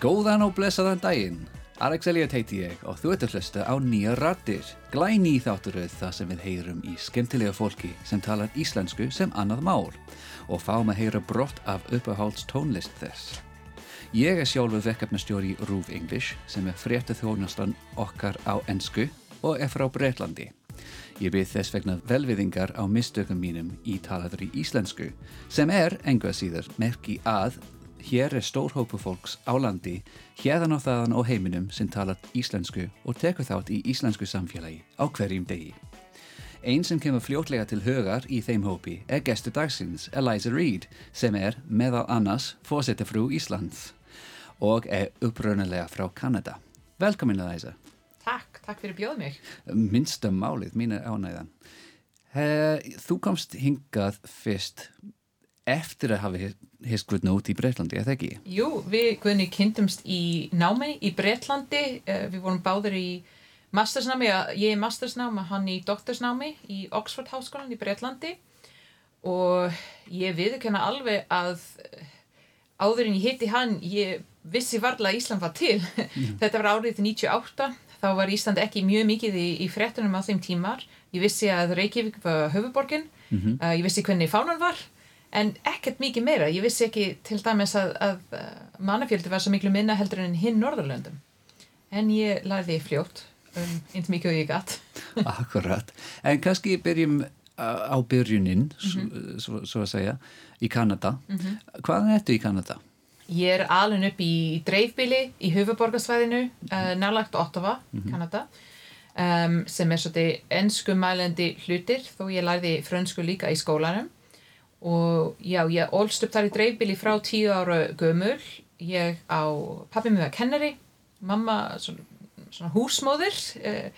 Góðan og blessaðan daginn. Alex Elliot heiti ég og þú ert að hlusta á nýja rattir. Glæni í þátturöð það sem við heyrum í skemmtilega fólki sem talar íslensku sem annað mál og fáum að heyra brott af uppáhalds tónlist þess. Ég er sjálfur verkefnastjóri Rúf English sem er fréttið þjónastan okkar á ennsku og er frá Breitlandi. Ég byrð þess vegna velviðingar á mistökum mínum í talaður í íslensku sem er, enga síður, merki að hér er stór hópu fólks á landi, hérðan og þaðan og heiminum sem talar íslensku og tekur þátt í íslensku samfélagi á hverjum degi. Einn sem kemur fljótlega til högar í þeim hópi er gestur dagsins Eliza Reid sem er meðal annars fórsetafrú Íslands og er uppröðnulega frá Kanada. Velkomin Eliza. Takk, takk fyrir bjóð mig. Minsta málið, mín er ánægðan. Þú komst hingað fyrst eftir að hafa hist Guðna út í Breitlandi, eða ekki? Jú, við Guðni kynntumst í námi í Breitlandi, við vorum báður í mastersnámi, ég er mastersnámi, hann í doktorsnámi í Oxford Háskólan í Breitlandi og ég viðkenna alveg að áður en ég hitti hann, ég vissi varlega að Ísland var til. Þetta var árið 98, þá var Ísland ekki mjög mikið í, í frettunum á þeim tímar. Ég vissi að Reykjavík var höfuborgin, mm -hmm. uh, ég vissi hvernig fánan var en ekkert mikið meira. Ég vissi ekki til dæmis að, að mannafjöldi var svo miklu minna heldur enn hinn Norðurlöndum. En ég lærði fljótt um eins mikið og ég gætt. Akkurat. En kannski byrjum á byrjunin, mm -hmm. svo, svo að segja, í Kanada. Mm -hmm. Hvaðan ertu í Kanada? Ég er alveg upp í dreifbili í höfuborgarsvæðinu, uh, nálagt Ottawa, mm -hmm. Kanada. Um, sem er svolítið ennskumælendi hlutir, þó ég lærði frönsku líka í skólanum og já, ég ólst upp þar í dreifbili frá tíu ára gömul. Ég á, pappi mig var kennari mamma svona, svona húsmóður eh,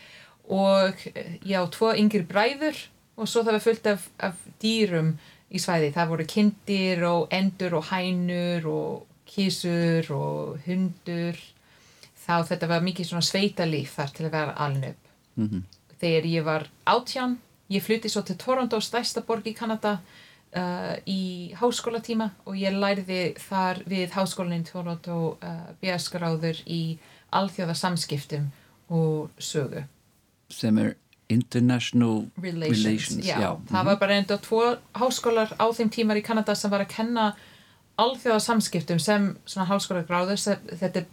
og ég á tvo yngir bræður og svo það var fullt af, af dýrum í svæði, það voru kindir og endur og hænur og kísur og hundur. Þá þetta var mikið svona sveitalíf þar til að vera alveg upp. Mm -hmm. þegar ég var átján ég flutti svo til Toronto, stærsta borg í Kanada Uh, í háskólatíma og ég læriði þar við háskólanin Toronto uh, BS-gráður í alþjóða samskiptum og sögu sem er International Relations, Relations. Já, Já. það mm -hmm. var bara enda tvo háskólar á þeim tímar í Kanada sem var að kenna alþjóða samskiptum sem svona háskólagráður þetta er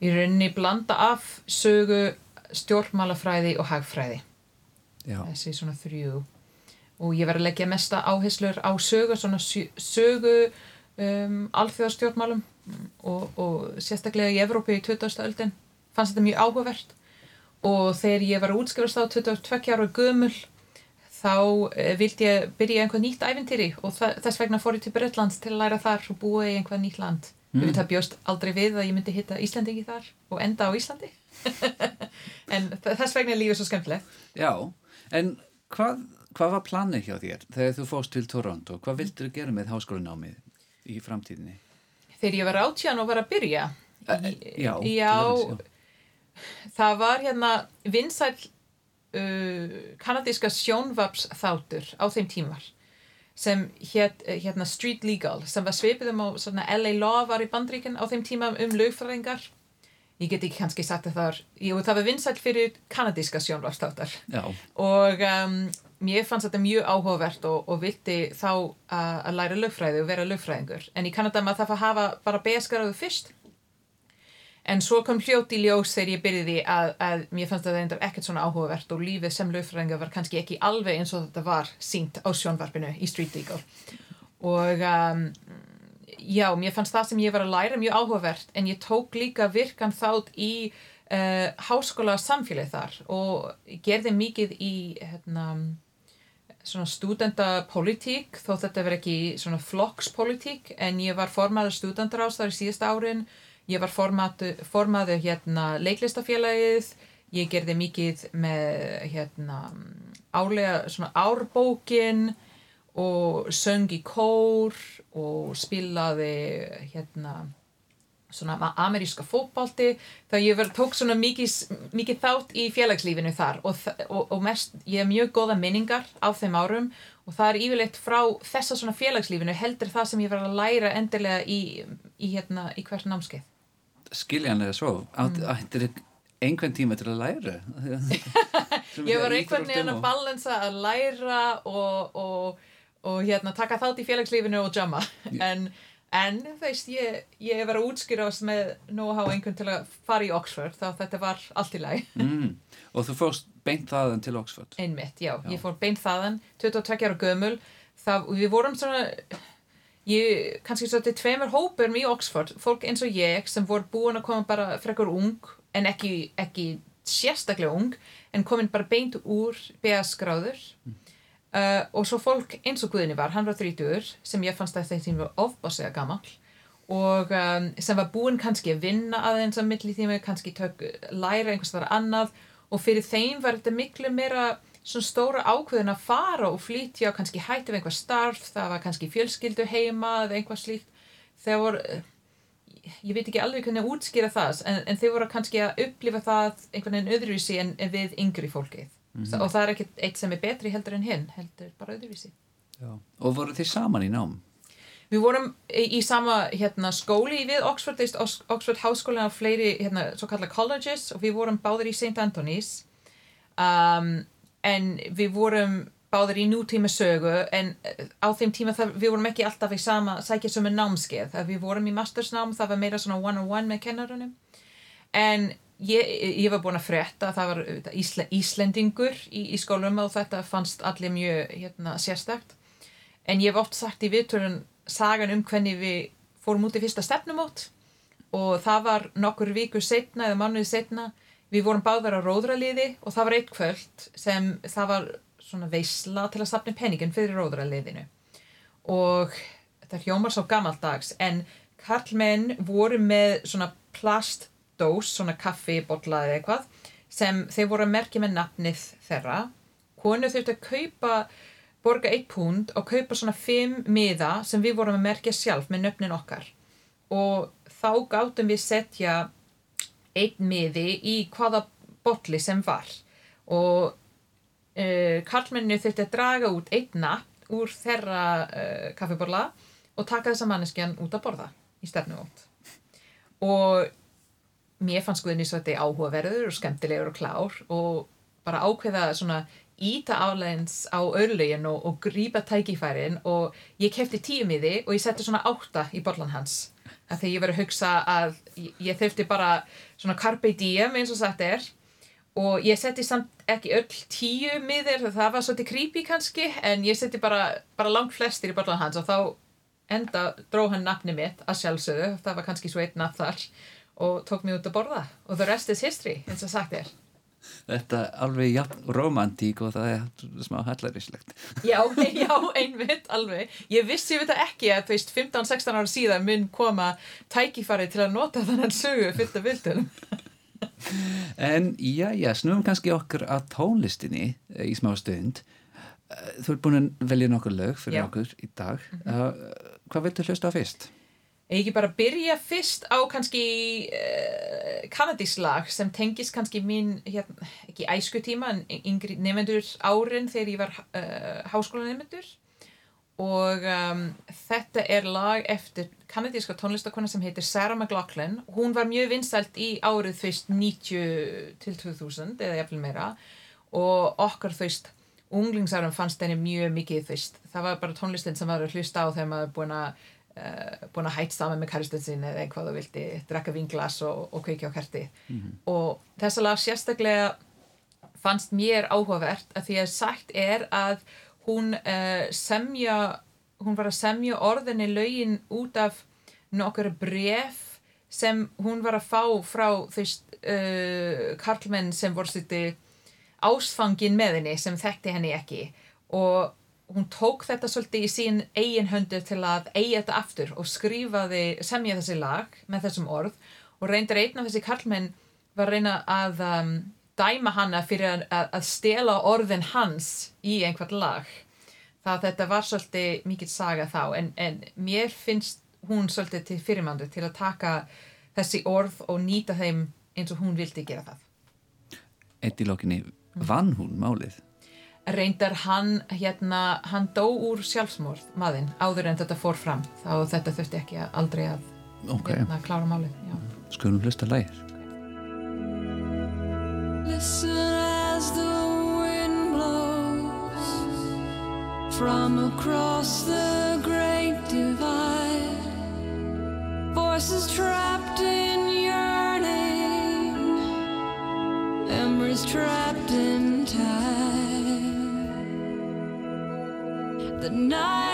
í rauninni blanda af sögu, stjórnmálafræði og hagfræði Já. þessi svona þrjú og ég verði að leggja mesta áherslur á sögu, svona sögu um, alþjóðarstjórnmálum og, og sérstaklega í Evrópu í 20. öldin. Fannst þetta mjög áhugavert. Og þegar ég var að útskrifast á 22 ára gömul þá eh, vildi ég byrja einhvað nýtt æfintýri og þess vegna fór ég til Breitlands til að læra þar og búa í einhvað nýtt land. Mm. við það bjóst aldrei við að ég myndi hitta Íslandingi þar og enda á Íslandi. En þess vegna er lífið svo skemmtilegt. Já, en hvað Hvað var planið hjá þér þegar þú fóst til Toronto? Hvað vildur þú gera með háskólanámið í framtíðinni? Þegar ég var átján og var að byrja? Uh, já, já, það var hérna vinsæl uh, kanadíska sjónvaps þáttur á þeim tímar sem hétt hérna Street Legal sem var svipið um á svona LA Law var í bandríkinn á þeim tíma um lögfræðingar ég get ekki kannski sagt það þar Jú, það var vinsæl fyrir kanadíska sjónvapsþáttar og um, mér fannst þetta mjög áhugavert og, og vildi þá að læra lögfræði og vera lögfræðingur. En í Kanada maður þarf að hafa bara beskaráðu fyrst. En svo kom hljótt í ljós þegar ég byrjiði að, að mér fannst þetta eitthvað ekkert svona áhugavert og lífið sem lögfræðingur var kannski ekki alveg eins og þetta var sínt á sjónvarpinu í Street Legal. Og um, já, mér fannst það sem ég var að læra mjög áhugavert en ég tók líka virkan þátt í uh, háskóla samfélagi þar og gerði mikið í hérna svona studentapolítík þó þetta verð ekki svona flokkspolítík en ég var formaður studentarás þar í síðasta árin. Ég var formaður, formaður hérna leiklistafélagið. Ég gerði mikið með hérna álega svona árbókin og söng í kór og spilaði hérna svona ameríska fókbalti þá ég verið tók svona mikið, mikið þátt í félagslífinu þar og, og, og mest, ég hef mjög góða minningar á þeim árum og það er yfirleitt frá þessa svona félagslífinu heldur það sem ég verið að læra endilega í, í, hérna, í hvers námskeið. Skiljanlega svo. Ættir mm. einhvern tíma til að læra? Ég var einhvern veginn að balansa að læra og, og, og hérna, taka þátt í félagslífinu og jamma. En, en veist, ég, ég var að útskýrast með know-how einhvern til að fara í Oxford þá þetta var allt í læg mm. og þú fórst beint þaðan til Oxford einmitt, já, já. ég fór beint þaðan 22 ára gömul það, við vorum svona ég, kannski svo þetta er tveimur hópur í Oxford, fólk eins og ég sem voru búin að koma bara frekkur ung en ekki, ekki sérstaklega ung en komin bara beint úr BS-gráður mm. Uh, og svo fólk eins og Guðni var, hann var 30 sem ég fannst að þetta var ofbáslega gammal og um, sem var búin kannski að vinna aðeins að milli tíma, kannski tök, læra einhvers þar annað. Og fyrir þeim var þetta miklu meira svona stóra ákveðin að fara og flytja og kannski hætti við einhvað starf, það var kannski fjölskyldu heima eða einhvað slíkt. Þeir voru, ég veit ekki alveg hvernig að útskýra það, en, en þeir voru kannski að upplifa það einhvern veginn öðruvísi en, en við yngri fólkið mm -hmm. og það er ekkert eitt sem er betri heldur en hinn heldur bara öðruvísi Já. Og voru þið saman í nám? Við vorum í, sama hérna, skóli við Oxford, Oxford Háskólinn á fleiri hérna, svo kalla colleges og við vorum báðir í St. Anthony's um, en við vorum báðir í nútíma sögu en eh, á þeim tíma það, við vorum ekki alltaf í sama sækja sem er námskeið við vorum í mastersnám, það var meira svona one on one með kennarunum en ég, ég var búin að fretta það var Ísle, Íslendingur í, í skólum og þetta fannst allir mjög hérna, sérstakt en ég hef oft sagt í viðtörun sagan um hvernig við fórum út í fyrsta stefnumót og það var nokkur vikur setna eða mánuði setna Við vorum báðar á róðraliði og það var eitt kvöld sem það var svona veysla til að sapna peningin fyrir róðraliðinu. Og þetta hljómar svo gammaldags en karlmenn voru með svona plastdós, svona kaffibotla eða eitthvað sem þeir voru að merkja með nafnið þeirra. Konu þurfti að kaupa, borga eitt pund og kaupa svona fimm miða sem við vorum að merkja sjálf með nöfnin okkar. Og þá gáttum við setja einn miði í hvaða botli sem var og uh, karlmennu þurfti að draga út einn natt úr þeirra uh, kaffiborla og taka þessa manneskjan út að borða í stefnumót og mér fannst skoðinni svo þetta er áhugaverður og skemmtilegur og klár og bara ákveða svona íta álegins á örlegin og, og grípa tækifærin og ég kefti tíu miði og ég setti svona átta í borlan hans. Að þegar ég verið að hugsa að ég þurfti bara svona carpe diem eins og sagt er og ég setti samt ekki öll tíu miðir það var svolítið creepy kannski en ég setti bara, bara langt flestir í barlan hans og þá enda dró hann nafni mitt að sjálfsögðu, það var kannski svo einn nafn þar og tók mér út að borða og the rest is history eins og sagt er Þetta er alveg ja, romantík og það er smá hallaríslegt. Já, já, einmitt, alveg. Ég vissi þetta ekki að þú veist 15-16 ára síðan mun koma tækifari til að nota þannig sögu fyllt af vildunum. En já, já, snúum kannski okkur að tónlistinni eh, í smá stund. Eh, þú ert búin að velja nokkur lög fyrir já. okkur í dag. Mm -hmm. hvað viltu hlusta á fyrst? Ég ekki bara byrja fyrst á kannski uh, kanadíslag sem tengis kannski mín, hérna, ekki æskutíma en yngri nefnendur árin þegar ég var uh, háskólanemnendur og um, þetta er lag eftir kanadíska tónlistakona sem heitir Sarah McLachlan. Hún var mjög vinsælt í árið þvist 90 til 2000 eða jafnvel meira og okkar þvist unglingsárum fannst henni mjög mikið þvist. Það var bara tónlistin sem var að hlusta á þegar maður búin að Uh, búin að hætt saman með kæristun sin eða eitthvað þú vilti, drakka vinglas og, og kveikja á kerti mm -hmm. og þess að lag sérstaklega fannst mér áhugavert að því að sagt er að hún uh, semja hún var að semja orðinni laugin út af nokkur bref sem hún var að fá frá þvist uh, karlmenn sem voru svolítið ásfangin með henni sem þekkti henni ekki og hún tók þetta svolítið í sín eigin höndu til að eigi þetta aftur og skrifaði, semja þessi lag með þessum orð. Og reyndir einn af þessi karlmenn var að reyna að um, dæma hanna fyrir að, að stela orðin hans í einhvert lag. Það að þetta var svolítið mikið saga þá en, en mér finnst hún svolítið til fyrirmandu til að taka þessi orð og nýta þeim eins og hún vildi gera það. Eitt í lokinni, vann hún málið? Reyndar hann hérna, hann dó úr sjálfsmórð maðinn áður en þetta fór fram þá þetta þurfti ekki að aldrei að Ok. hérna, klára málið já. Skulum hlusta lægir. Listen as the wind blows from across the great divide. Voices trapped in yearning, memories trapped night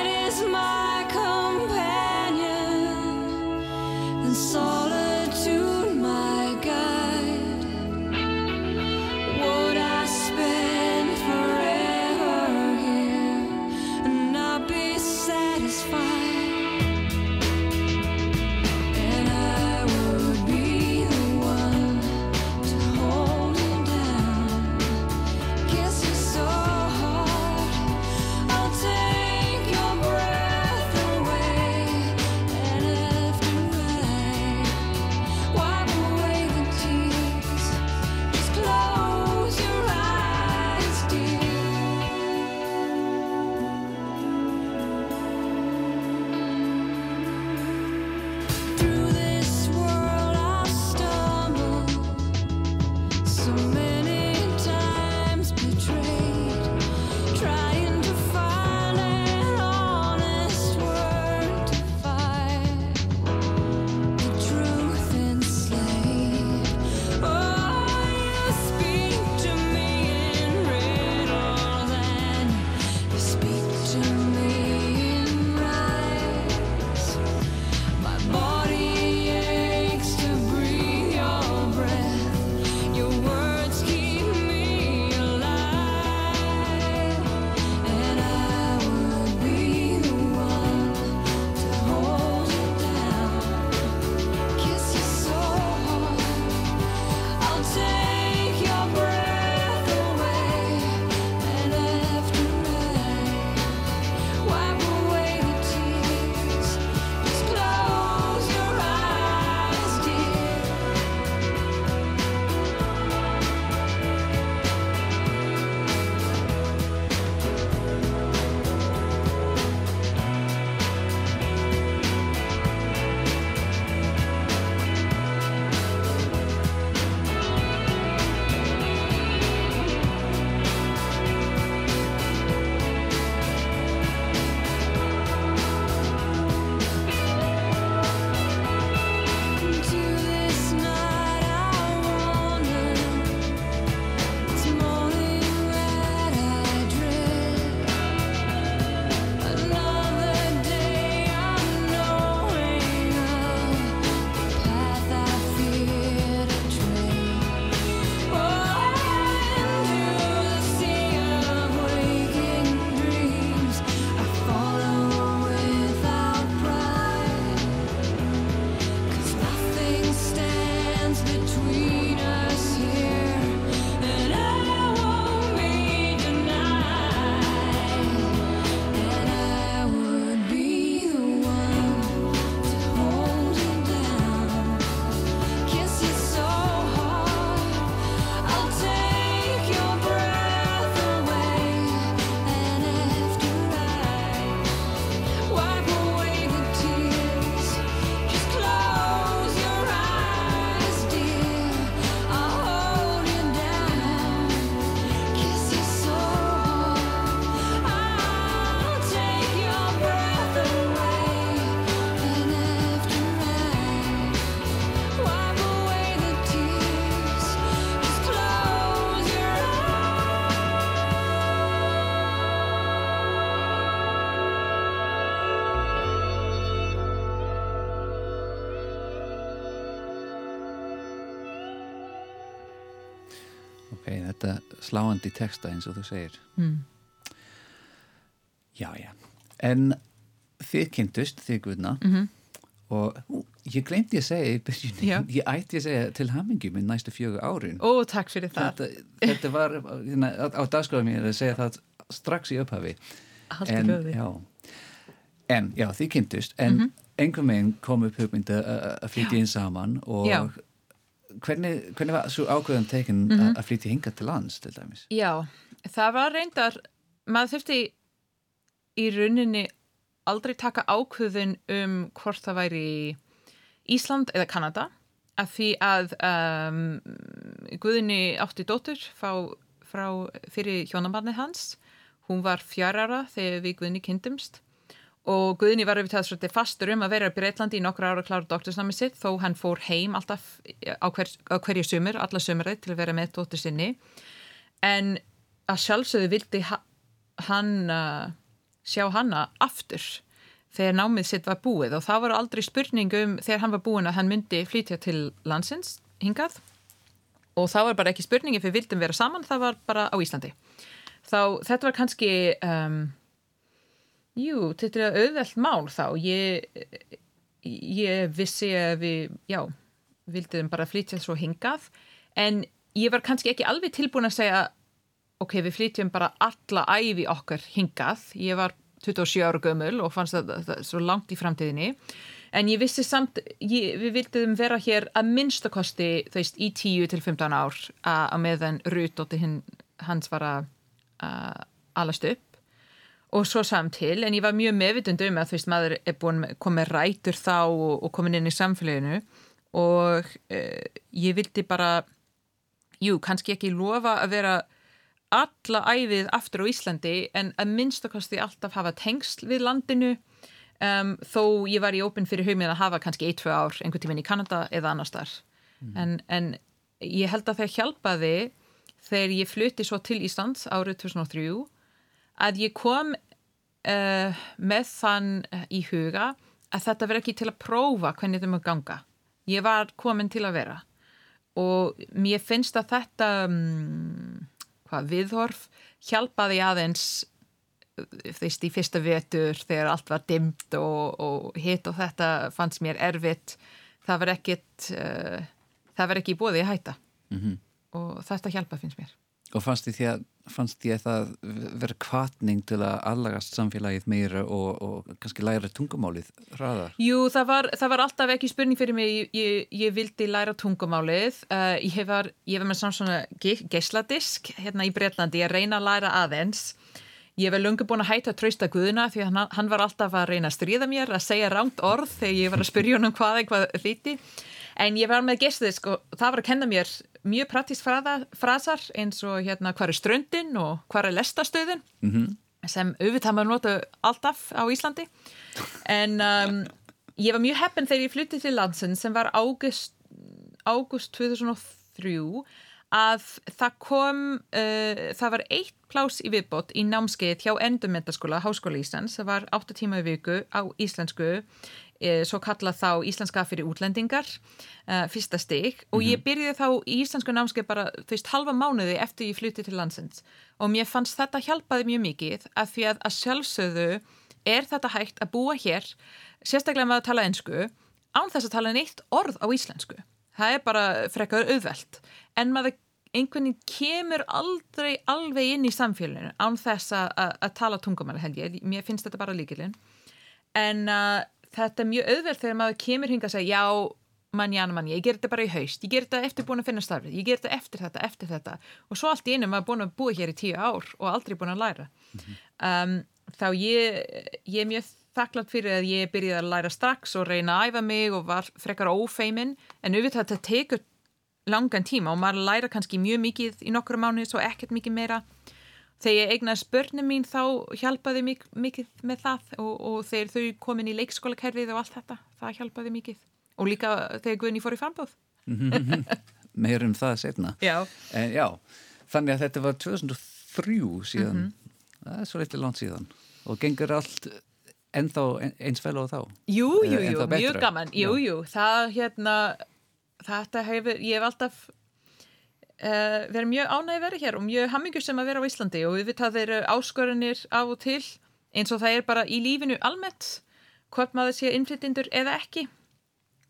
sláandi texta eins og þú segir. mm. Já, já. En þið kynntust, þið guðna, Mhm. og ú, ég glemdi að segja Já. ég ætti að segja til hammingjum í næstu fjögur árin. Ó, takk fyrir það Þetta, þetta var hérna, á, á dagskráðum mér að segja það strax í upphafi. En, já, en, já, þið kynntust, en mm einhver meginn kom upp hugmynd að- að að flytja inn saman og Já. Hvernig, hvernig var svo ákveðan tekin mm að flytja hingað til lands til dæmis? Já, það var reyndar maður þurfti í rauninni aldrei taka ákvöðun um hvort það væri Ísland eða Kanada af því að um, Guðni átti dóttur frá, frá fyrir hjónabarnið hans. Hún var fjárara þegar við Guðni kynntumst og Guðni var auðvitað svolítið fastur um að vera í Breitlandi í nokkra ára klára doktorsnami sitt þó hann fór heim alltaf á, hver, á hverju sumur, alla sumurið til að vera með dóttur sinni. En að sjálfsögðu vildi ha hann uh, sjá hanna aftur þegar námið sitt var búið. Og það var aldrei spurning um þegar hann var búin að hann myndi flytja til landsins hingað. Og það var bara ekki spurningi fyrir vildum vera saman, það var bara á Íslandi. Þá þetta var kannski um, jú, þetta er auðvelt mál þá. Ég, ég vissi að við já, vildum bara flytja svo hingað en ég var kannski ekki alveg tilbúin að segja ok, við flytjum bara alla æfi okkar hingað, ég var 27 ára gömul og fannst það, það svo langt í framtíðinni. En ég vissi samt, ég, við vildum vera hér að minnstakosti, þú veist, í 10 til 15 ár að, meðan hinn, hans var að alast upp og svo samt til, en ég var mjög meðvitund um að þú veist, maður er búin komið rætur þá og, og komin inn í samfélaginu. Og uh, ég vildi bara jú, kannski ekki lofa að vera alla æfið aftur á Íslandi en að minnstakosti alltaf hafa tengsl við landinu. Um, þó ég var í opinn fyrir hugmið að hafa kannski 1-2 ár einhvern tíminn í Kanada eða annars þar en, en ég held að það hjálpaði þegar ég flutti svo til Íslands árið 2003 að ég kom uh, með þann uh, í huga að þetta verði ekki til að prófa hvernig þetta maður ganga. Ég var komin til að vera. Og mér finnst að þetta um, hvað, viðhorf hjálpaði aðeins þeist í fyrsta vetur þegar allt var dimmt og, og hitt og þetta fannst mér erfitt. Það var ekkit uh, það var ekki í bóði að hætta. Mhm. og þetta hjálpa finnst mér Og fannst því að, fannst að það vera kvatning til að allagast samfélagið meira og, og kannski læra tungumálið hraðar? Jú, það var, það var alltaf ekki spurning fyrir mig, ég, ég, ég vildi læra tungumálið, uh, ég var, ég var með samt svona ge- geisladisk hérna í Breitlandi, ég reyna að læra aðeins, ég var lungu búin að hætta að trausta Guðuna því að hann, hann var alltaf að reyna að stríða mér, að segja rámt orð þegar ég var að spyrja hann um hvað eitthvað þýtti, en ég var með geisladisk og það var að kenna mér mjög praktist frasar eins og hérna hvað er ströndin og hvað er lestastöðin Mm -hmm. sem auðvitað maður nota alltaf á Íslandi en um, ég var mjög heppin þegar ég fluttið til landsins sem var águst, águst 2003 að það kom uh, það var eitt plás í viðbót í námskeið hjá endurmyndaskóla Háskóla Íslands, það var 8 tíma í viku á íslensku svo kallað þá íslenska fyrir útlendingar uh, fyrsta stig. Og ég byrjaði þá í íslensku námskeið bara þú veist halva mánuði eftir ég flutti til landsins. Og mér fannst þetta hjálpaði mjög mikið af því að að sjálfsögðu er þetta hægt að búa hér sérstaklega með að tala ensku án þess að tala neitt orð á íslensku. Það er bara frekar auðvelt. En maður einhvern veginn kemur aldrei alveg inn í samfélaginu án þess að, að, að tala tungumæli held ég, mér finnst þetta bara líkilinn en uh, þetta er mjög auðvelt þegar maður kemur hinga að segja já, manjana manni, ég ger þetta bara í haust ég ger þetta eftir búin að finna starfið, ég ger þetta eftir þetta eftir þetta. Og svo allt í einu maður búin að búa hér í tíu ár og aldrei búin að læra. Um, þá ég ég er mjög þakklátt fyrir að ég byrjaði að læra strax og reyna að æfa mig og var frekar ófeimin. En auðvitað þetta tekur langan tíma og maður læra kannski mjög mikið í nokkru mánuði svo ekkert mikið meira þegar ég eignaði spörnum mín þá hjálpaði mik mikið með það og, og þegar þau komin í leikskólakerfið og allt þetta, það hjálpaði mikið. Og líka þegar Guðni fór í frambóð Meir um það setna. Já, En já, þannig að þetta var 2003 síðan, það er svo litið langt síðan. Og gengur allt ennþá eins fel á þá. jú, jú, Eh, jú, það mjög gaman. Jú, jú, það hérna þetta hefur, ég hef alltaf uh, verið mjög ánægði að vera hér og mjög hammingur sem að vera á Íslandi og við veit að þeir eru áskoranir af og til eins og það er bara í lífinu almennt hvort maður sé innflytjendur eða ekki.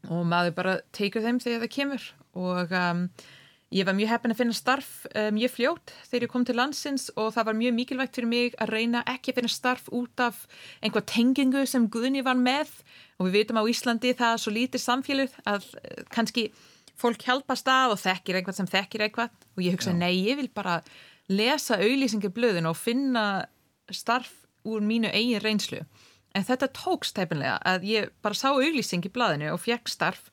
Og maður bara tekur þeim þegar það kemur. Og um, ég var mjög heppin að finna starf um, mjög fljótt þegar ég kom til landsins og það var mjög mikilvægt fyrir mig að reyna ekki að finna starf út af einhver tengingu sem Guðni var með. Og við vitum á Íslandi það er svo lítið samfélug að uh, kannski fólk hjálpast að og þekkir eitthvað sem þekkir eitthvað. Og ég hugsa nei, ég vil bara lesa auðlýsingar blöðin og finna starf úr mínu eigin reynslu. En þetta tókst tæpinlega að ég bara sá blaðinu og fekk starf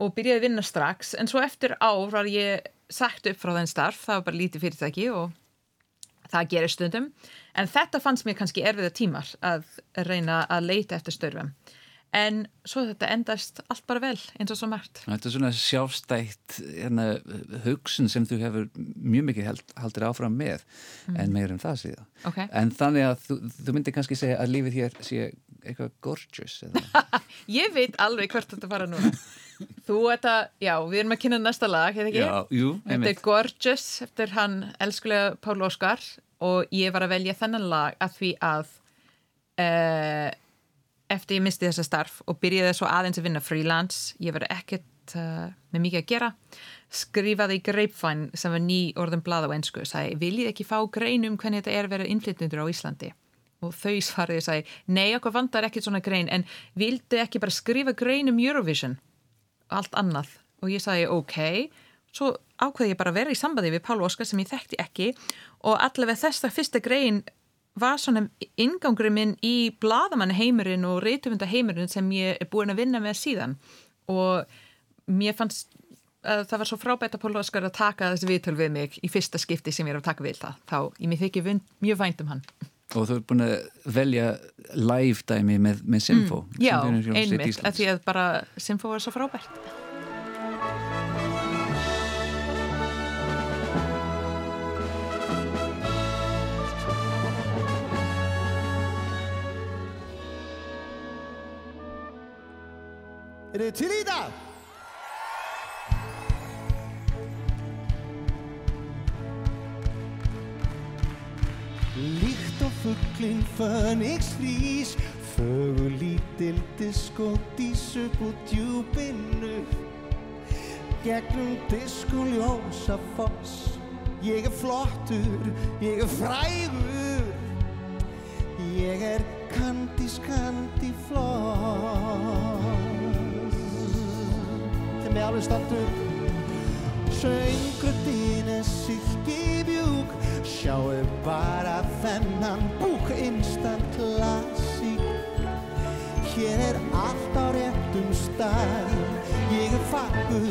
og byrjaði að vinna strax. En svo eftir ár var ég sagt upp frá þenn starf, það var bara lítið fyrirtæki og það gerir stundum. En þetta fannst mér kannski erfiða tímar að reyna að leita eftir störfum en svo þetta endast allt bara vel eins og svo margt Þetta er svona sjálfstætt hérna, hugsun sem þú hefur mjög mikið held, haldir áfram með en meir en það síðan. Ok. En þannig að þú, þú myndir kannski segja að lífið hér sé eitthvað gorgeous eða? Ég veit alveg hvert þetta fara núna Þú þetta, já, við erum að kynna næsta lag, hefði ekki? Já, jú, Þetta er einmitt. Gorgeous eftir hann elskulega Pál Óskar og ég var að velja þennan lag að því að uh, eftir ég misti þessa starf og byrjaði svo aðeins að vinna freelance, ég var ekkert uh, með mikið að gera. Skrifaði í Grapevine sem var ný orðin blað á ensku, sagði, viljið ekki fá grein um hvernig þetta er að vera innflytnundur á Íslandi? Og þau svariði, sagði, nei, okkur vandar ekkert svona grein, en vildu ekki bara skrifa grein um Eurovision? Allt annað. Og ég sagði ok. Svo ákveði ég bara að vera í sambandi við Pál Óskar sem ég þekkti ekki og allavega þesta fyrsta grein var svona ingangurinn minn í bladamann heimurinn og reytufunda heimurinn sem ég er búin að vinna með síðan. Og mér fannst að það var svo frábært að Pál Óskar að taka þessi viðtöl við mig í fyrsta skipti sem ég er að taka við það. Þá ég mér þykir mjög vænt um hann. Og þú ert búin að velja live dæmi með, með Sinfo. Mm, Já, einmitt, af því að bara Sinfo var svo frábært Í það? Líkt og fugglinn Fönix frís Fögur lítil diskódís upp úr djúpinu. Gegnum diskoljósa foss Ég er flottur, ég er frægur. Ég er kandi floss Þeim er alveg standur Söngröddin er silki bjúk Sjáu bara þennan búk Instant klassík. Hér er allt á réttum stað Ég er fagur,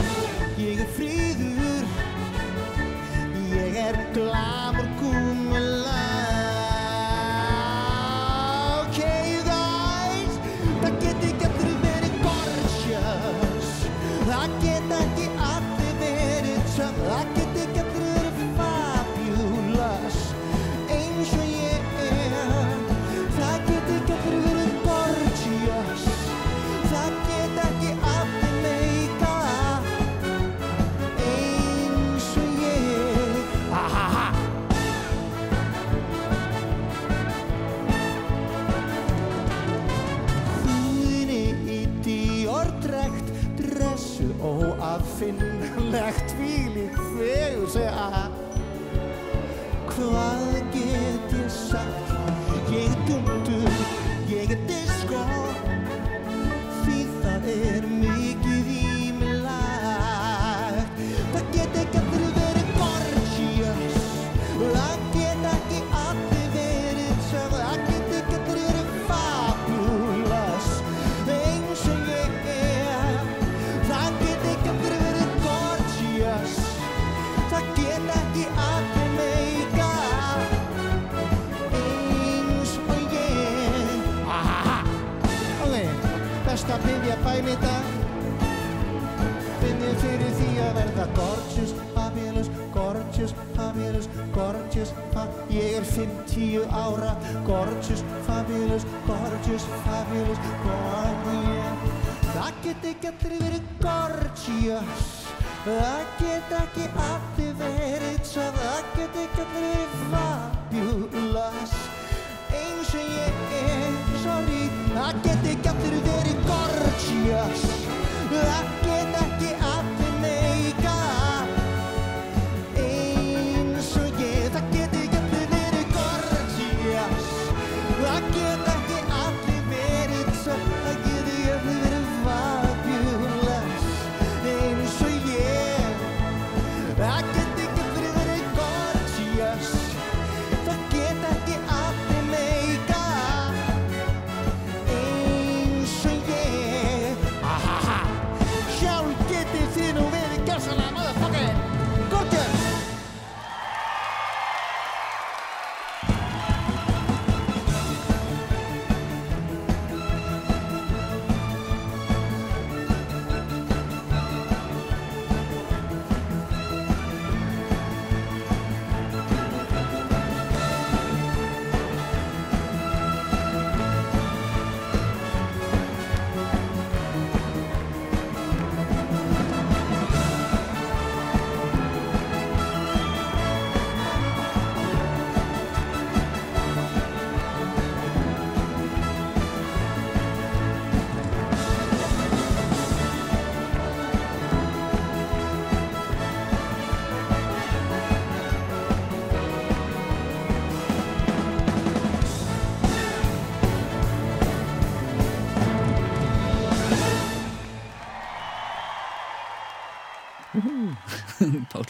ég er fríður fabulous, gorgeous, fabulous, gorgeous. Það get ekki allir verið gorgeous. Það get ekki allir verið svo Það get ekki allir verið fabulous. Eins og ég er, sorry. Það get ekki allir verið gorgeous. Það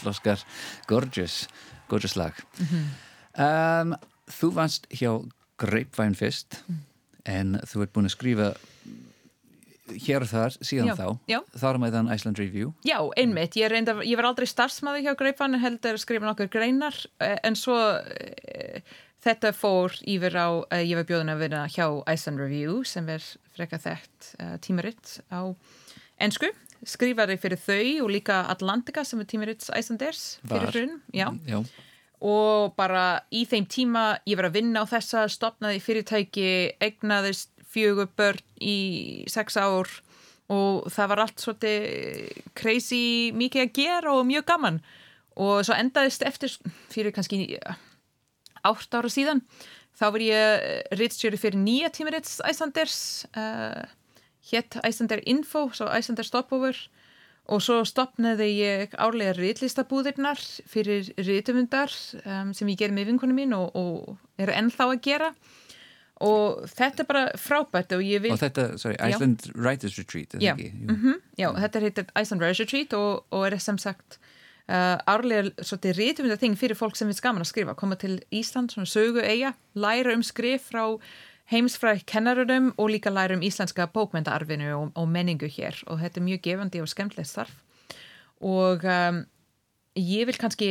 Óskar, gorgeous, gorgeous lag. um, þú vannst hjá Grapevine fyrst, en þú ert búin að skrifa hér og þar síðan Já, þá, já. þar með þann Iceland Review. Já, einmitt, ég, reynda, ég var aldrei starfsmaður hjá Greifan en heldur skrifa nokkur greinar. Eh, en svo e, þetta fór yfir á, e, ég var bjóðin að vera hjá Iceland Review sem er freka þekkt e, tímaritt á ensku, skrifaði fyrir þau og líka Atlantica sem er tímaritts Icelanders fyrir hrun, já. Já, og bara í þeim tíma ég var að vinna á þessa, stopnaði fyrirtæki egnaðist fjögur börn í sex ár og það var allt svolítið crazy mikið að gera og mjög gaman. Og svo endaðist eftir fyrir kannski átt ára síðan þá var ég rittstjóri fyrir nýja tímaritts Icelanders uh, hétt Icelander Info svo Icelander Stopover og svo stopnaði ég árlega ritlistabúðirnar fyrir ritumundar um, sem ég gerði með vinkunum mín og, og er ennþá að gera og þetta er bara frábært og ég vil og þetta, sorry, Já. Iceland Writers Retreat, er Já. það ekki? Jú. Mhm, já, þetta heitir Iceland Rise Retreat og, og er sem sagt uh, árlega svolítið rítumunda þing fyrir fólk sem við skaman að skrifa, koma til Ísland svona sögu eiga, læra um skrif frá heimsfræk kennarunum og líka læra um íslenska bókmyndaarfinu og, og menningu hér. Og þetta er mjög gefandi og skemmtilegt starf. Og um, ég vil kannski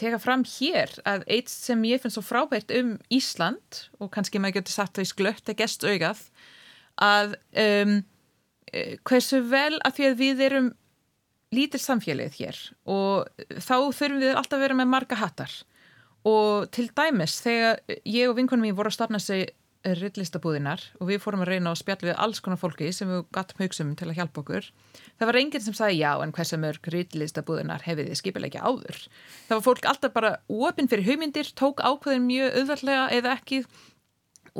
teka fram hér að eitt sem ég finn svo frábært um Ísland og kannski maður getur satt þau sklött að gest augað að um, eh, hversu vel að því að við erum lítil samfélagið hér og þá þurfum við alltaf að vera með marga hattar. Og til dæmis þegar ég og vinkunum mín voru að stafna sig rillistabúðinar og við fórum að reyna að spjalla við alls konar fólki sem við gattum haugsum til að hjálpa okkur. Það var enginn sem sagði já en hversu mörg rillistabúðinar hefði þið skipilegja áður? Það var fólk alltaf bara opinn fyrir hugmyndir tók ákveðin mjög auðvarlega eða ekki.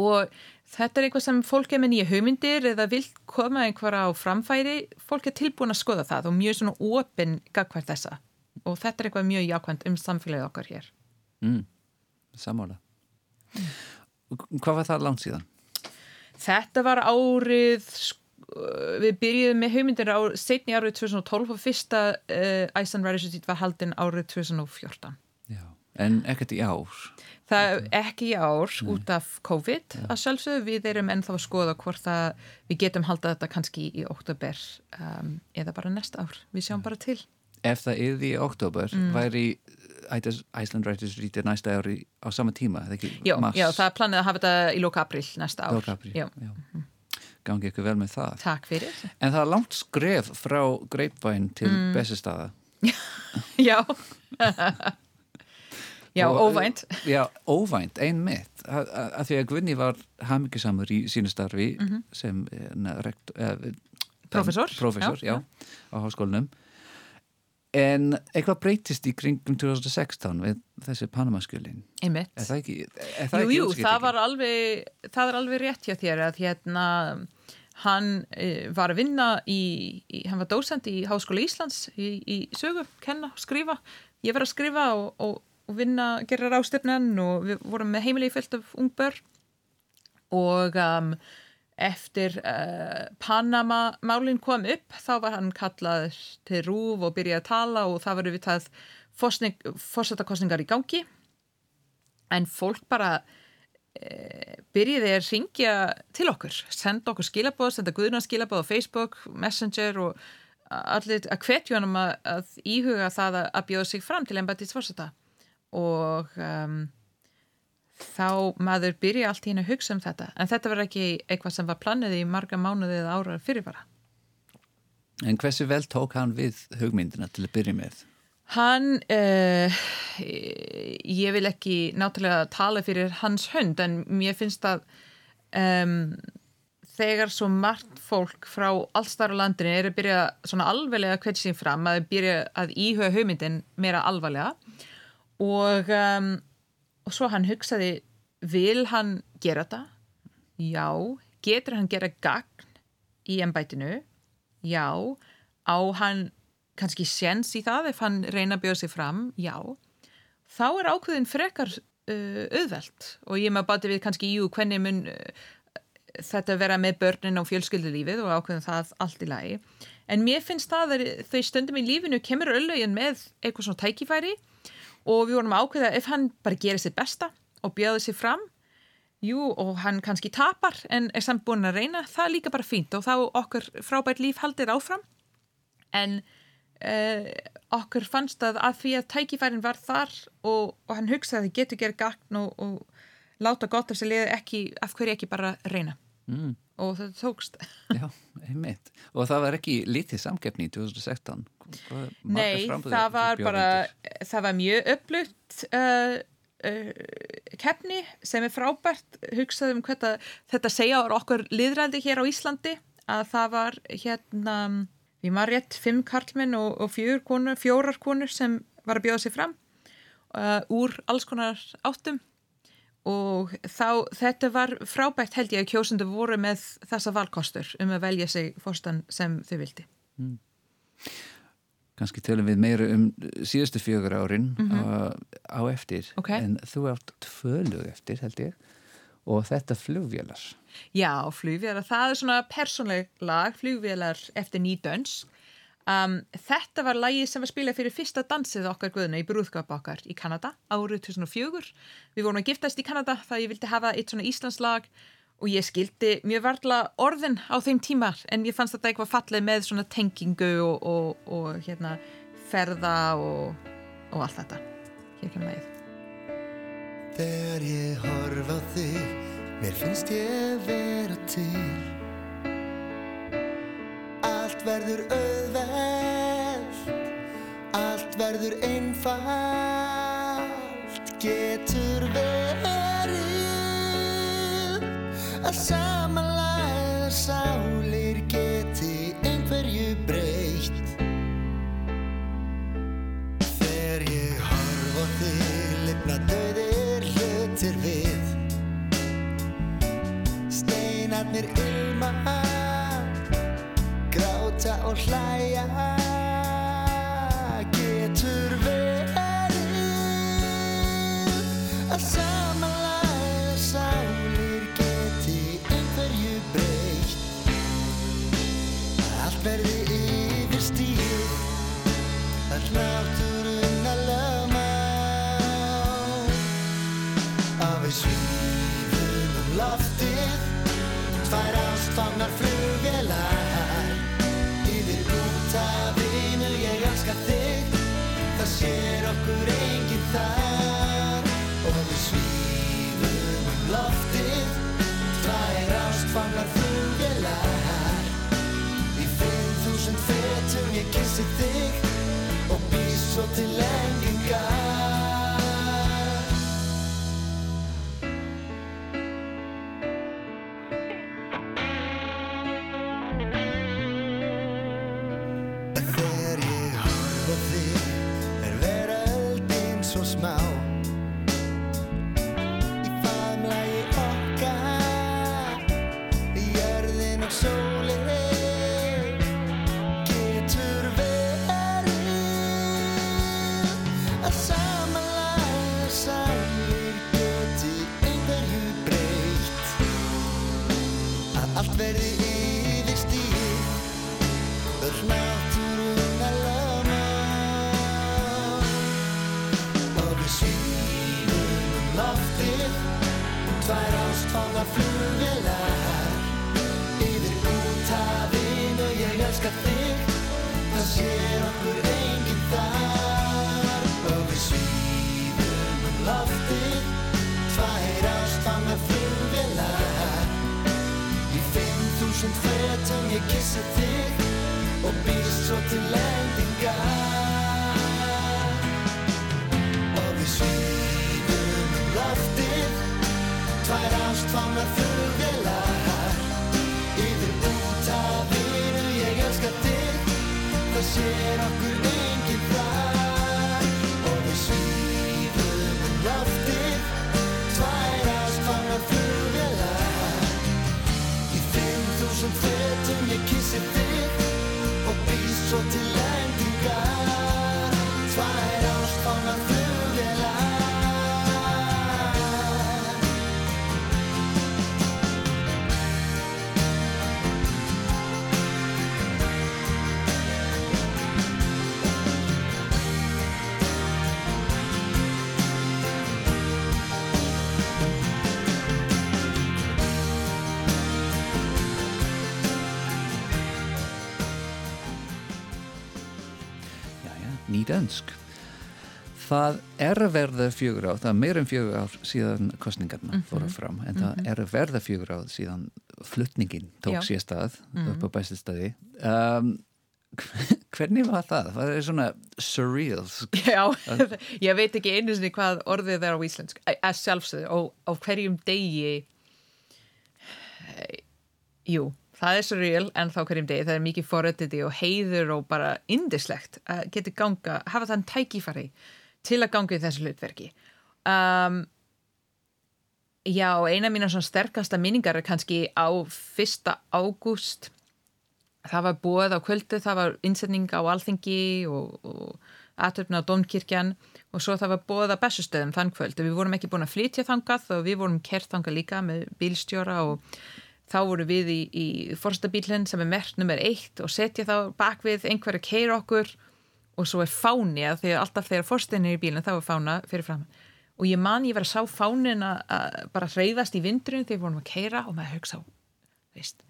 Og þetta er eitthvað sem fólk er með nýja hugmyndir eða vil koma einhverja á framfæri. Fólk er tilbúin að skoða það og mjög svona opinn gagvært þessa. Og þetta er eitthvað mjög jákvæmt um samfélagið okkar hér. Mm, sammála. Hvað var það langt síðan? Þetta var árið sk- við byrjuðum með hugmyndir á setni árið 2012 og fyrsta uh, Iceland Riders Retreat var haldin árið 2014 Já. En ekkert í ár. Það ekki í ár út af COVID að sjálfsögðu við erum ennþá að skoða hvort að við getum haldað þetta kannski í oktober um, eða bara næsta ár, við sjáum bara til Ef það yfir í oktober, Mm. væri Iceland Writers Retreat næsta ári á sama tíma, eða ekki? Já, já það er planið að hafa þetta í lóka april næsta ár Lok apríl, Já, já. Gangi ykkur vel með það. Takk fyrir En það er langt skref frá Greipvæn til mm. Bessistada. Já Já, Og, óvænt Já, óvænt, ein mitt. Að, að að því að Gunni var hamingisamur í sínu starfi sem na, rekt, eh, Mhm. Prófessor. Prófessor, já, Já, á háskólinum. En eitthvað breytist í kringum 2016 við þessi Panamaskjölin. Einmitt. Er það ekki, er það Jú, ekki jú, það var alveg, það er alveg rétt hjá þér að hérna hann e, var að vinna í, í, hann var dósend í Háskóla Íslands í, í sögu, kenna, skrifa. Ég var að skrifa og, og, og vinna gera rástefnan og við vorum með heimilegi fullt af ung börn. Og um, eftir uh, Panama málinn kom upp þá var hann kallað til rúf og byrjaði að tala og það var við það fórsetakostningar í gangi. En fólk bara e, byrjiði að ringja til okkur, senda okkur skilabóð senda guðna skilabóð á Facebook Messenger og allir að hvetja hann að, að íhuga það að, að bjóða sig fram til embættis fórseta og um, þá maður byrja allt í henni að hugsa um þetta en þetta var ekki eitthvað sem var planið í marga mánuði eða ára fyrirvara En hversu vel tók hann við hugmyndina til að byrja með? Hann, uh, ég vil ekki náttúrulega tala fyrir hans hönd en mér finnst að um, þegar svo margt fólk frá allstar á landinu er að byrja svona alveglega sín fram að byrja að íhuga hugmyndin meira alvarlega og, um, og svo hann hugsaði vil hann gera þetta? Já, getur hann gera gagn í embætinu? Já, á hann kannski séns í það ef hann reyna að bjóða sig fram, já. Þá er ákveðin frekar uh, auðvelt. Og ég maður bati við kannski jú, hvernig mun uh, þetta vera með börnin og fjölskyldulífið og ákveðin það allt í lagi. En mér finnst það að þau stundum í lífinu kemur öllögin með eitthvað svona tækifæri. og við vorum að ákveða ef hann bara gerir sitt besta og bjöði sér fram. Jú og hann kannski tapar en er samt búin að reyna, það er líka bara fínt og þá okkur frábært líf haldir áfram. En uh, okkur fannst að að því að tækifærin var þar og, og hann hugsaði að getur gera gagn og, og láta gott af sér liði ekki, af hverju ekki bara reyna Mm. og það tókst Já, einmitt. Og það var ekki lítið samkeppni í 2016? Hvað, margar Nei, það var bara það var mjög upplutt uh, uh, keppni sem er frábært hugsað um hvað þetta segja á okkur liðræði hér á Íslandi að það var hérna við maður rétt fimm karlmenn og, og fjórar konur sem var að bjóða sig fram uh, úr alls konar áttum og þá, þetta var frábært held ég að kjósundu voru með þessa valkostur um að velja sig fórstan sem þau vildi. Kannski tölum við meira um síðustu fjögur árin uh, á eftir. Mhm. Ok. En þú átt tvö lög eftir, held ég. Og þetta flugvélar. Já, flugvélar, það er svona persónleg lag, flugvélar eftir nýdöns. Um, þetta var lagið sem var spilað fyrir fyrsta dansið okkar guðna í brúðskap okkar í Kanada árið 2004. Við vorum að giftast í Kanada það ég vildi hafa eitt svona Íslandslag og ég skildi mjög varla orðin á þeim tíma en ég fannst þetta eitthvað fallið með svona tengingu og, og, og hérna ferða og, og allt þetta. Hér kemur lagið. Þegar ég horf á þig, mér finnst ég vera til Allt verður auðvelt, allt verður einfalt. Getur verið að samanlæða sálir geti einhverju breytt. Þegar ég horf á þig lifna döðir hlutir við. Steinarnir ilma Gráta og hlæja Getur verið Að samanlæða sálir geti einhverju breytt. Allt verði loftið Tvær ástfangnar flugvélar Í 5000 fetum ég kissi þig og býð svo til endingar sér okkur enginn þar. Og við svífum um loftið tvær ástfánar flugvélar. Í 5000 fetum ég kissi þig og býst svo til endingar dönsk. Það er verða fjögur ár, það er meira en fjögur ár síðan kostningarna fóru fram, en það er að verða fjögur ár síðan flutningin tók sér stað upp á bæstistæði. Um, hvernig var það? Það er svona surreal. Já, ég veit ekki einu sinni hvað orðið er á íslensk að sjálfsögðu og á hverjum degi eh, jú, það er svo real en þá hverjum degi, það er mikið forrættiti og heiður og bara indislegt að geta ganga, hafa þann tækifæri til að ganga í þessu hlutverki. Um, Já, eina mína svona sterkasta minningar er kannski á fyrsta ágúst. Það var búið á kvöldu, það var innsetning á alþingi og, og aðtöfna á Dómkirkjan og svo það var búið á bessustöðum þann kvöld. Við vorum ekki búin að flytja þangað og við vorum kert þangað líka með bílstjóra og þá vorum við í, í forstabílinn sem er mert nummer eitt og setja þá bak við einhverju keir okkur og svo er fáni að að alltaf þegar forstinni er í bílinn þá er fána fyrir fram. Og ég man ég var að sá fánin að, bara hreyfast í vindurinn þegar við vorum að keira og maður hugsa á veist,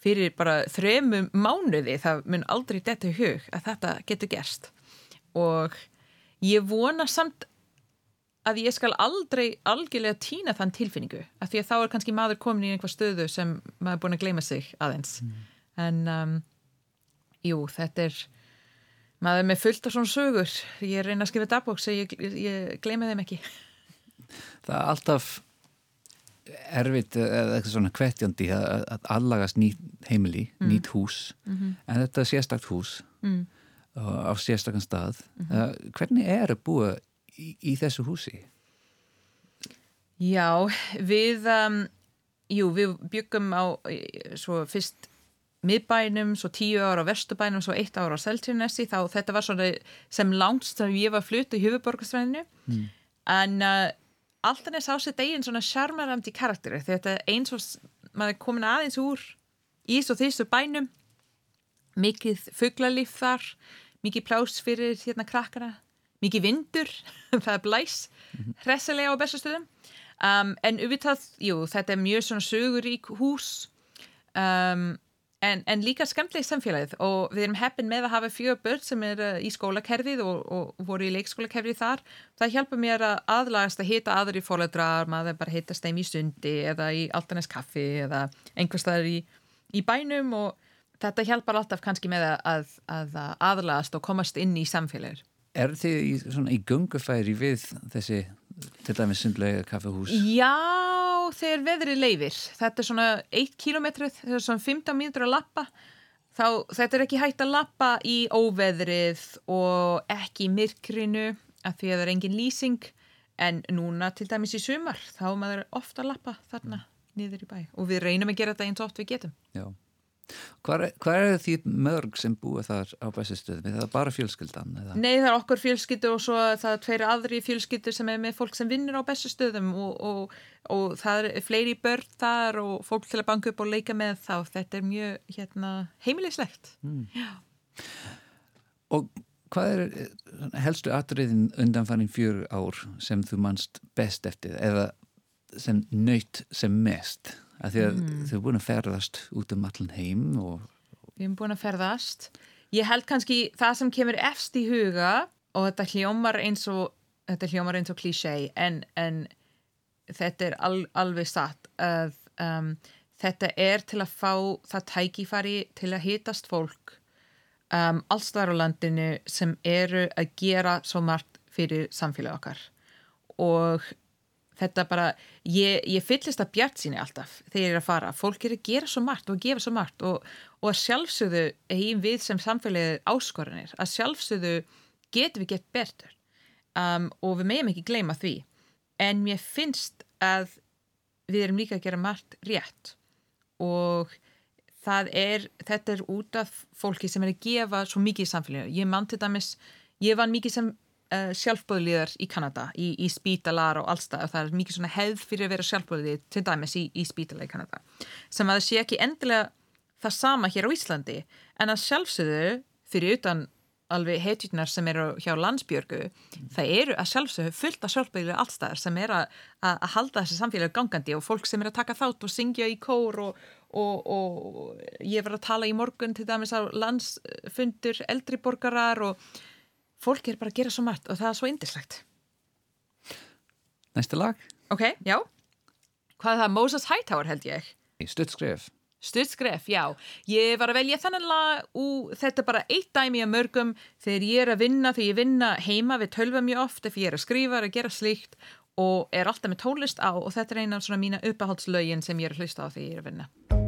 fyrir bara þremum mánuði það mun aldrei detta í hug að þetta getur gerst. Og ég vona samt að ég skal aldrei algjörlega týna þann tilfinningu af því að þá er kannski maður komin í einhver stöðu sem maður er búin að gleyma sig aðeins. En um, jú, þetta er maður er með fullt af svona sögur. Ég reyna að skrifa dagbók sem ég, ég gleyma þeim ekki. Það er alltaf erfitt eða eitthvað svona kvettjandi að, að allagast nýtt heimili, nýtt hús. En þetta er sérstakt hús. Mm. og á sérstakann stað. Uh, hvernig er að búa í, í þessu húsi? Já, við um, jú, við byggum á svo fyrst miðbænum, svo tíu ára á vesturbænum, svo eitt ára á Seltjarnesi, þá þetta var svona sem langst sem ég var flutt í höfuborgarsvæðinu mm. en uh, Altanes á sér deginn svona sjarmarandi karakteri þetta eins og maður er komin aðeins úr ís og þessu bænum. Mikið fuglalíf þar mikið plás fyrir hérna krakkana mikið vindur, það blæs hressilega á bestastöðum um, en auðvitað, jú, þetta er mjög svona sögurík hús um, en, en líka skemmtileg samfélagið. Og við erum heppin með að hafa fjögur börn sem er í skólakerfið og, og voru í leikskólakerfið þar. Það hjálpa mér að aðlagast að hita aðri fóladrar, maður bara hita steim í sundi eða í Altanes kaffi eða einhvers staðar í, í bænum og þetta hjálpar alltaf kannski með að, að, að aðlagast og komast inn í samfélagir Er þið í, svona, í gungufæri við þessi til dæmis sundlega kaffehús? Já, þegar veðrið leifir. Þetta er svona 1 kilometrið, þetta er svona 15 mínútur að lappa. Þá, þetta er ekki hægt að lappa í óveðrið og ekki í myrkrinu af því að það er engin lýsing. En núna til dæmis í sumar, þá maður ofta að lappa þarna niður í bæ. Og við reynum að gera þetta eins oft við getum. Já. Hvað er, er því mörg sem búa þar á bæsistöðum? Er það bara fjölskyldan? Eða? Nei, það er okkur fjölskyldur og svo það er tveiri aðri fjölskyldur sem er með fólk sem vinnur á bestu stöðum og, og, og það er fleiri börn þar og fólk til að banka upp og leika með þá. Þetta er mjög hérna, heimilislegt. Og hvað er eh, helstu atriðin undanfannin fjör ár sem þú manst best eftir eða sem nöyt sem mest? Af því að þau er búin að ferðast út um allan heim og Við erum búin að ferðast. Ég held kannski það sem kemur efst í huga og þetta hljómar eins og, þetta hljómar eins og klísei en, en þetta er al, alveg satt að um, þetta er til að fá það tækifæri til að hitast fólk um, allstar á landinu sem eru að gera svo margt fyrir samfélag okkar og þetta bara, ég, ég fyllist að bjart síni alltaf þegar ég er að fara. Fólk er að gera svo margt og gefa svo margt og, og að sjálfsögðu eigin við sem samfélagið áskoranir að sjálfsögðu getum við gett betur. Um, og við meðum ekki gleyma því. En mér finnst að við erum líka að gera margt rétt. Og það er, þetta er út af fólki sem er að gefa svo mikið í samfélaginu. Ég mann til dæmis, ég vann mikið sem uh, sjálfbóðliðar í Kanada, í, í spítalar og allstað og það er mikið svona hefð fyrir að vera sjálfbóðlið til dæmis í, í spítala í Kanada. Sem að það sé ekki endilega það sama hér á Íslandi en að sjálfsögðu fyrir utan alveg hetjurnar sem eru hjá landsbjörgu það eru að sjálfsögðu fullt af sjálfbæðilega allstæðar sem er að, að, að halda þessi samfélag gangandi og fólk sem er að taka þátt og syngja í kór og, og, og ég var að tala í morgun til dæmis á landsfundur eldri borgarar og fólk er bara að gera svo margt og það er svo indislegt. Næsta lag Ok, já. Hvað er það? Moses Hightower held ég. stuttskref. Stutt skref, já. Ég var að velja þennan lag og þetta er bara eitt dæmi af mörgum þegar ég er að vinna, þegar ég vinna heima við tölva mjög oft, ef ég er að skrifa, er að gera slíkt og er alltaf með tólist á og þetta er eina af svona mína uppahaldslögin sem ég er að hlusta á þegar ég er að vinna.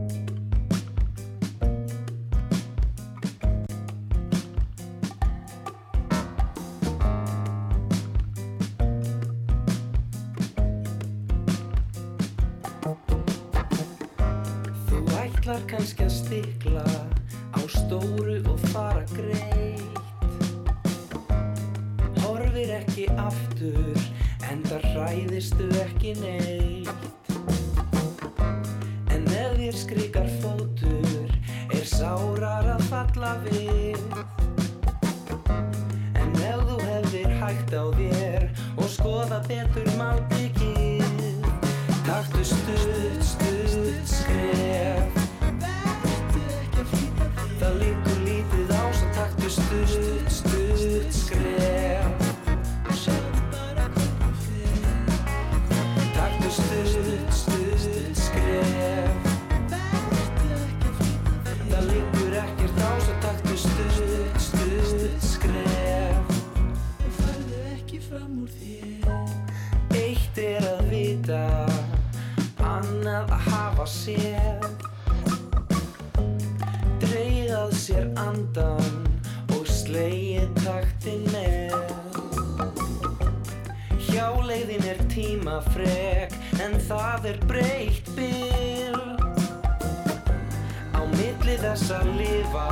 Kannski að stikla á stóru og fara greitt. Horfir ekki aftur en það hræðistu ekki neitt. En ef þér skrikar fótur er sárar að falla við. En ef þú hefðir hægt á þér og skoða betur málbyggið Taktu stutt, Eitt er að vita, annað að hafa sér Dreigað sér andan og slegið taktin með. Hjáleiðin er tímafrek en það er breytt bil. Á milli þess að lifa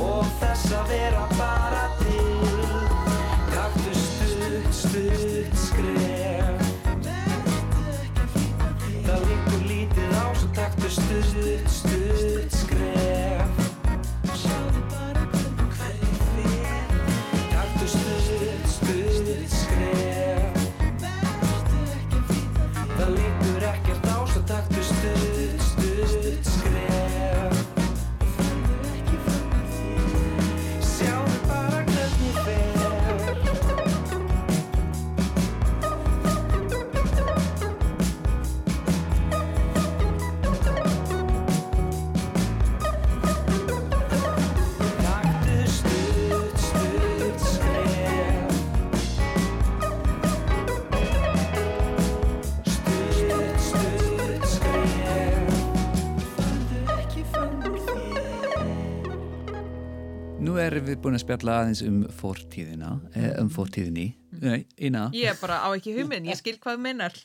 og þess að vera bara stutt, stutt Við búin að spjalla aðeins um fortíðina, eh, um fortíðinni, nei. Ég er bara á ekki hugmynd, ég skil hvað minnar.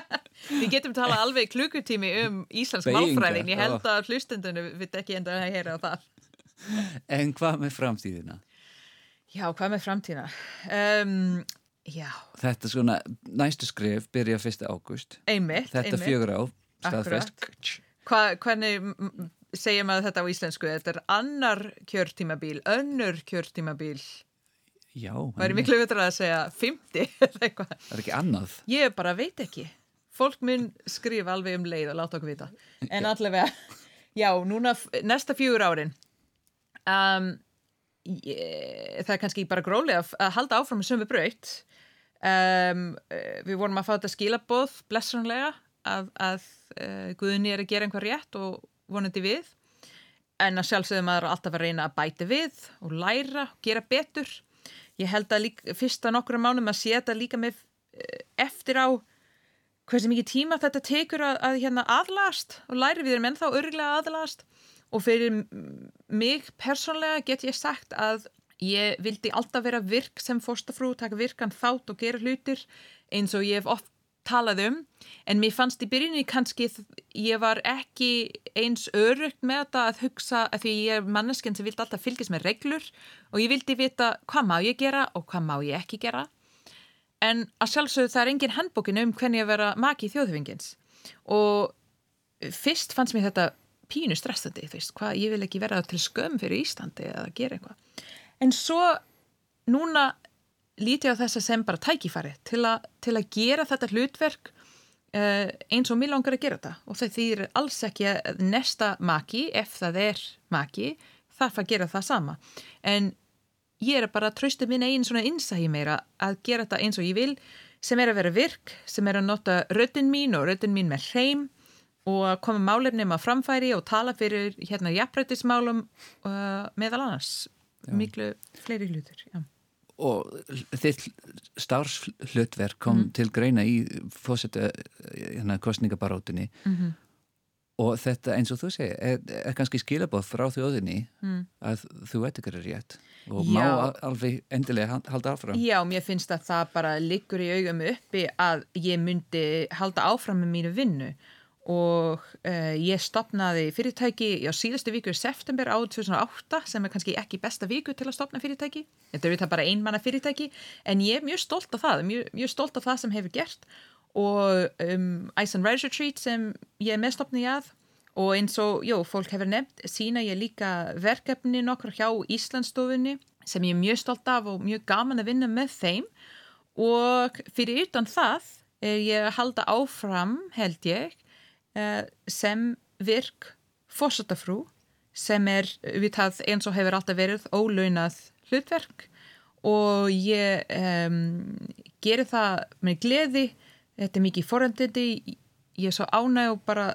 Við getum talað alveg klukkutími um Íslands málfræðin, ég held að hlustendunum við ekki enda að heyra á það. En hvað með framtíðina? Já, hvað með framtíðina? Um, já, Þetta er svona, næstu skref byrja 1. ágúst. einmitt, Þetta fjögur á, staðfest. Hva, hvernig segir maður þetta á íslensku? Þetta er annar kjörtímabíl, önnur kjörtímabíl. Já, en miklu betra að segja 50 eða eitthvað. það er ekki annað. Ég bara veit ekki. Fólk mun skrifa alveg um leið og láta okkur vita. En allavega, já, núna f- næsta fjögur árin. Um, ég, það er kannski bara grólega að- að halda áfram með sömu braut. Um, eh, við vorum að fá þetta skilaboð blessunlega að, að uh, Guðni er að gera einhver rétt og vonandi við. En að sjálfsögum maður er alltaf að reyna að bæta við og læra og gera betur. Ég held að líka, fyrsta nokkra mánum að sé þetta líka með eh, eftir á hversu mikið tíma þetta tekur að, að hérna aðlast og læri við erum ennþá örgulega aðlast og fyrir mig persónlega get ég sagt að ég vildi alltaf vera virk sem fórstafrú, taka virkan þátt og gera hlutir eins og ég hef oft talað um en mér fannst í byrjunni kannski ég var ekki eins örugt með þetta að hugsa að því ég er manneskinn sem vildi alltaf fylgjast með reglur og ég vildi vita hvað má ég gera og hvað má ég ekki gera? En að sjálfsögðu það er engin handbókin um hvernig að vera maki þjóðhefingins og fyrst fannst mér þetta pínu stressandi, þú veist, hvað, ég vil ekki vera til skömm fyrir Íslandi eða gera eitthvað. En svo núna líti ég á þessa sem bara tækifæri til, a, til að gera þetta hlutverk uh, eins og mér langar að gera þetta. Og það þýðir alls ekki að nesta maki, ef það er maki, þarf að gera það sama. En ég er bara að trausta minn einn svona innsæði meira að gera þetta eins og ég vil sem er að vera virk, sem er að nota röddin mín og röddin mín með hreim og að koma málefnum að framfæri og tala fyrir hérna jafnrættismálum uh, meðal annars. Miklu fleiri hlutur já. Og þitt starfslutverk kom til greina í fósetta hérna, kostningabarótinni Mhm. og þetta eins og þú segir er, er kannski skilabóð frá þjóðinni að þú veit ekki er rétt og má Já. al- alveg endilega hal- halda áfram. Já, mér finnst að það bara liggur í augum uppi að ég myndi halda áfram með mínu vinnu og uh, ég stopnaði fyrirtæki á síðustu viku í september árið 2008 sem er kannski ekki besta viku til að stopna fyrirtæki. Þetta er bara einmanna fyrirtæki en ég er mjög stolt af það, mjög, mjög stolt af það sem hefur gert og um, Ice and Rise Retreat sem ég er meðstopnið að og eins og, jú, fólk hefur nefnt sína ég líka verkefni nokkur hjá Íslandstofunni sem ég er mjög stolt af og mjög gaman að vinna með þeim og fyrir utan það er ég að halda áfram held ég eh, sem virk fórsötafrú sem er við það eins og hefur alltaf verið ólaunað hlutverk. Og ég um, geri það með gleði. Þetta er mikið forendindi ég er svo ánæg og bara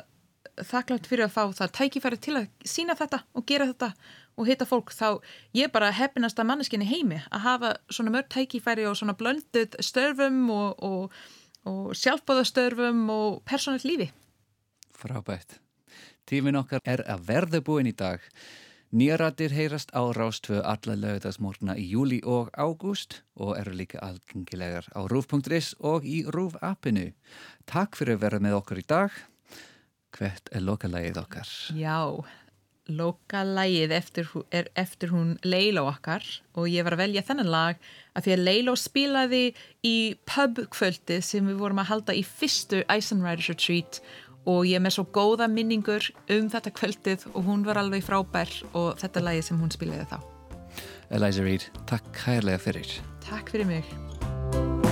þakklátt fyrir að fá það tækifæri til að sína þetta og gera þetta og hitta fólk. Þá ég er bara heppinasta manneskinni heimi að hafa svona mörg tækifæri og svona blönduð störfum og, og, og sjálfbóðastörfum og persónalt lífi Frábært. Tímin okkar er að verða búin í dag. Nýjarættir heyrast á Rástvö alla lögðasmórna í júli og ágúst og eru líka algengilegar á rúf.is og í rúf appinu. Takk fyrir að vera með okkur í dag. Hvert er lokalægið okkar? Já, lokalægið eftir, er eftir hún Leilo okkar og ég var að velja þennan lag að því að Leilo spilaði í pubkvöldi sem við vorum að halda í fyrstu Riders Retreat og ég er með svo góða minningur um þetta kvöldið og hún var alveg frábær og þetta lagið sem hún spilaði þá. Eliza Reid, takk kærlega fyrir. Takk fyrir mig.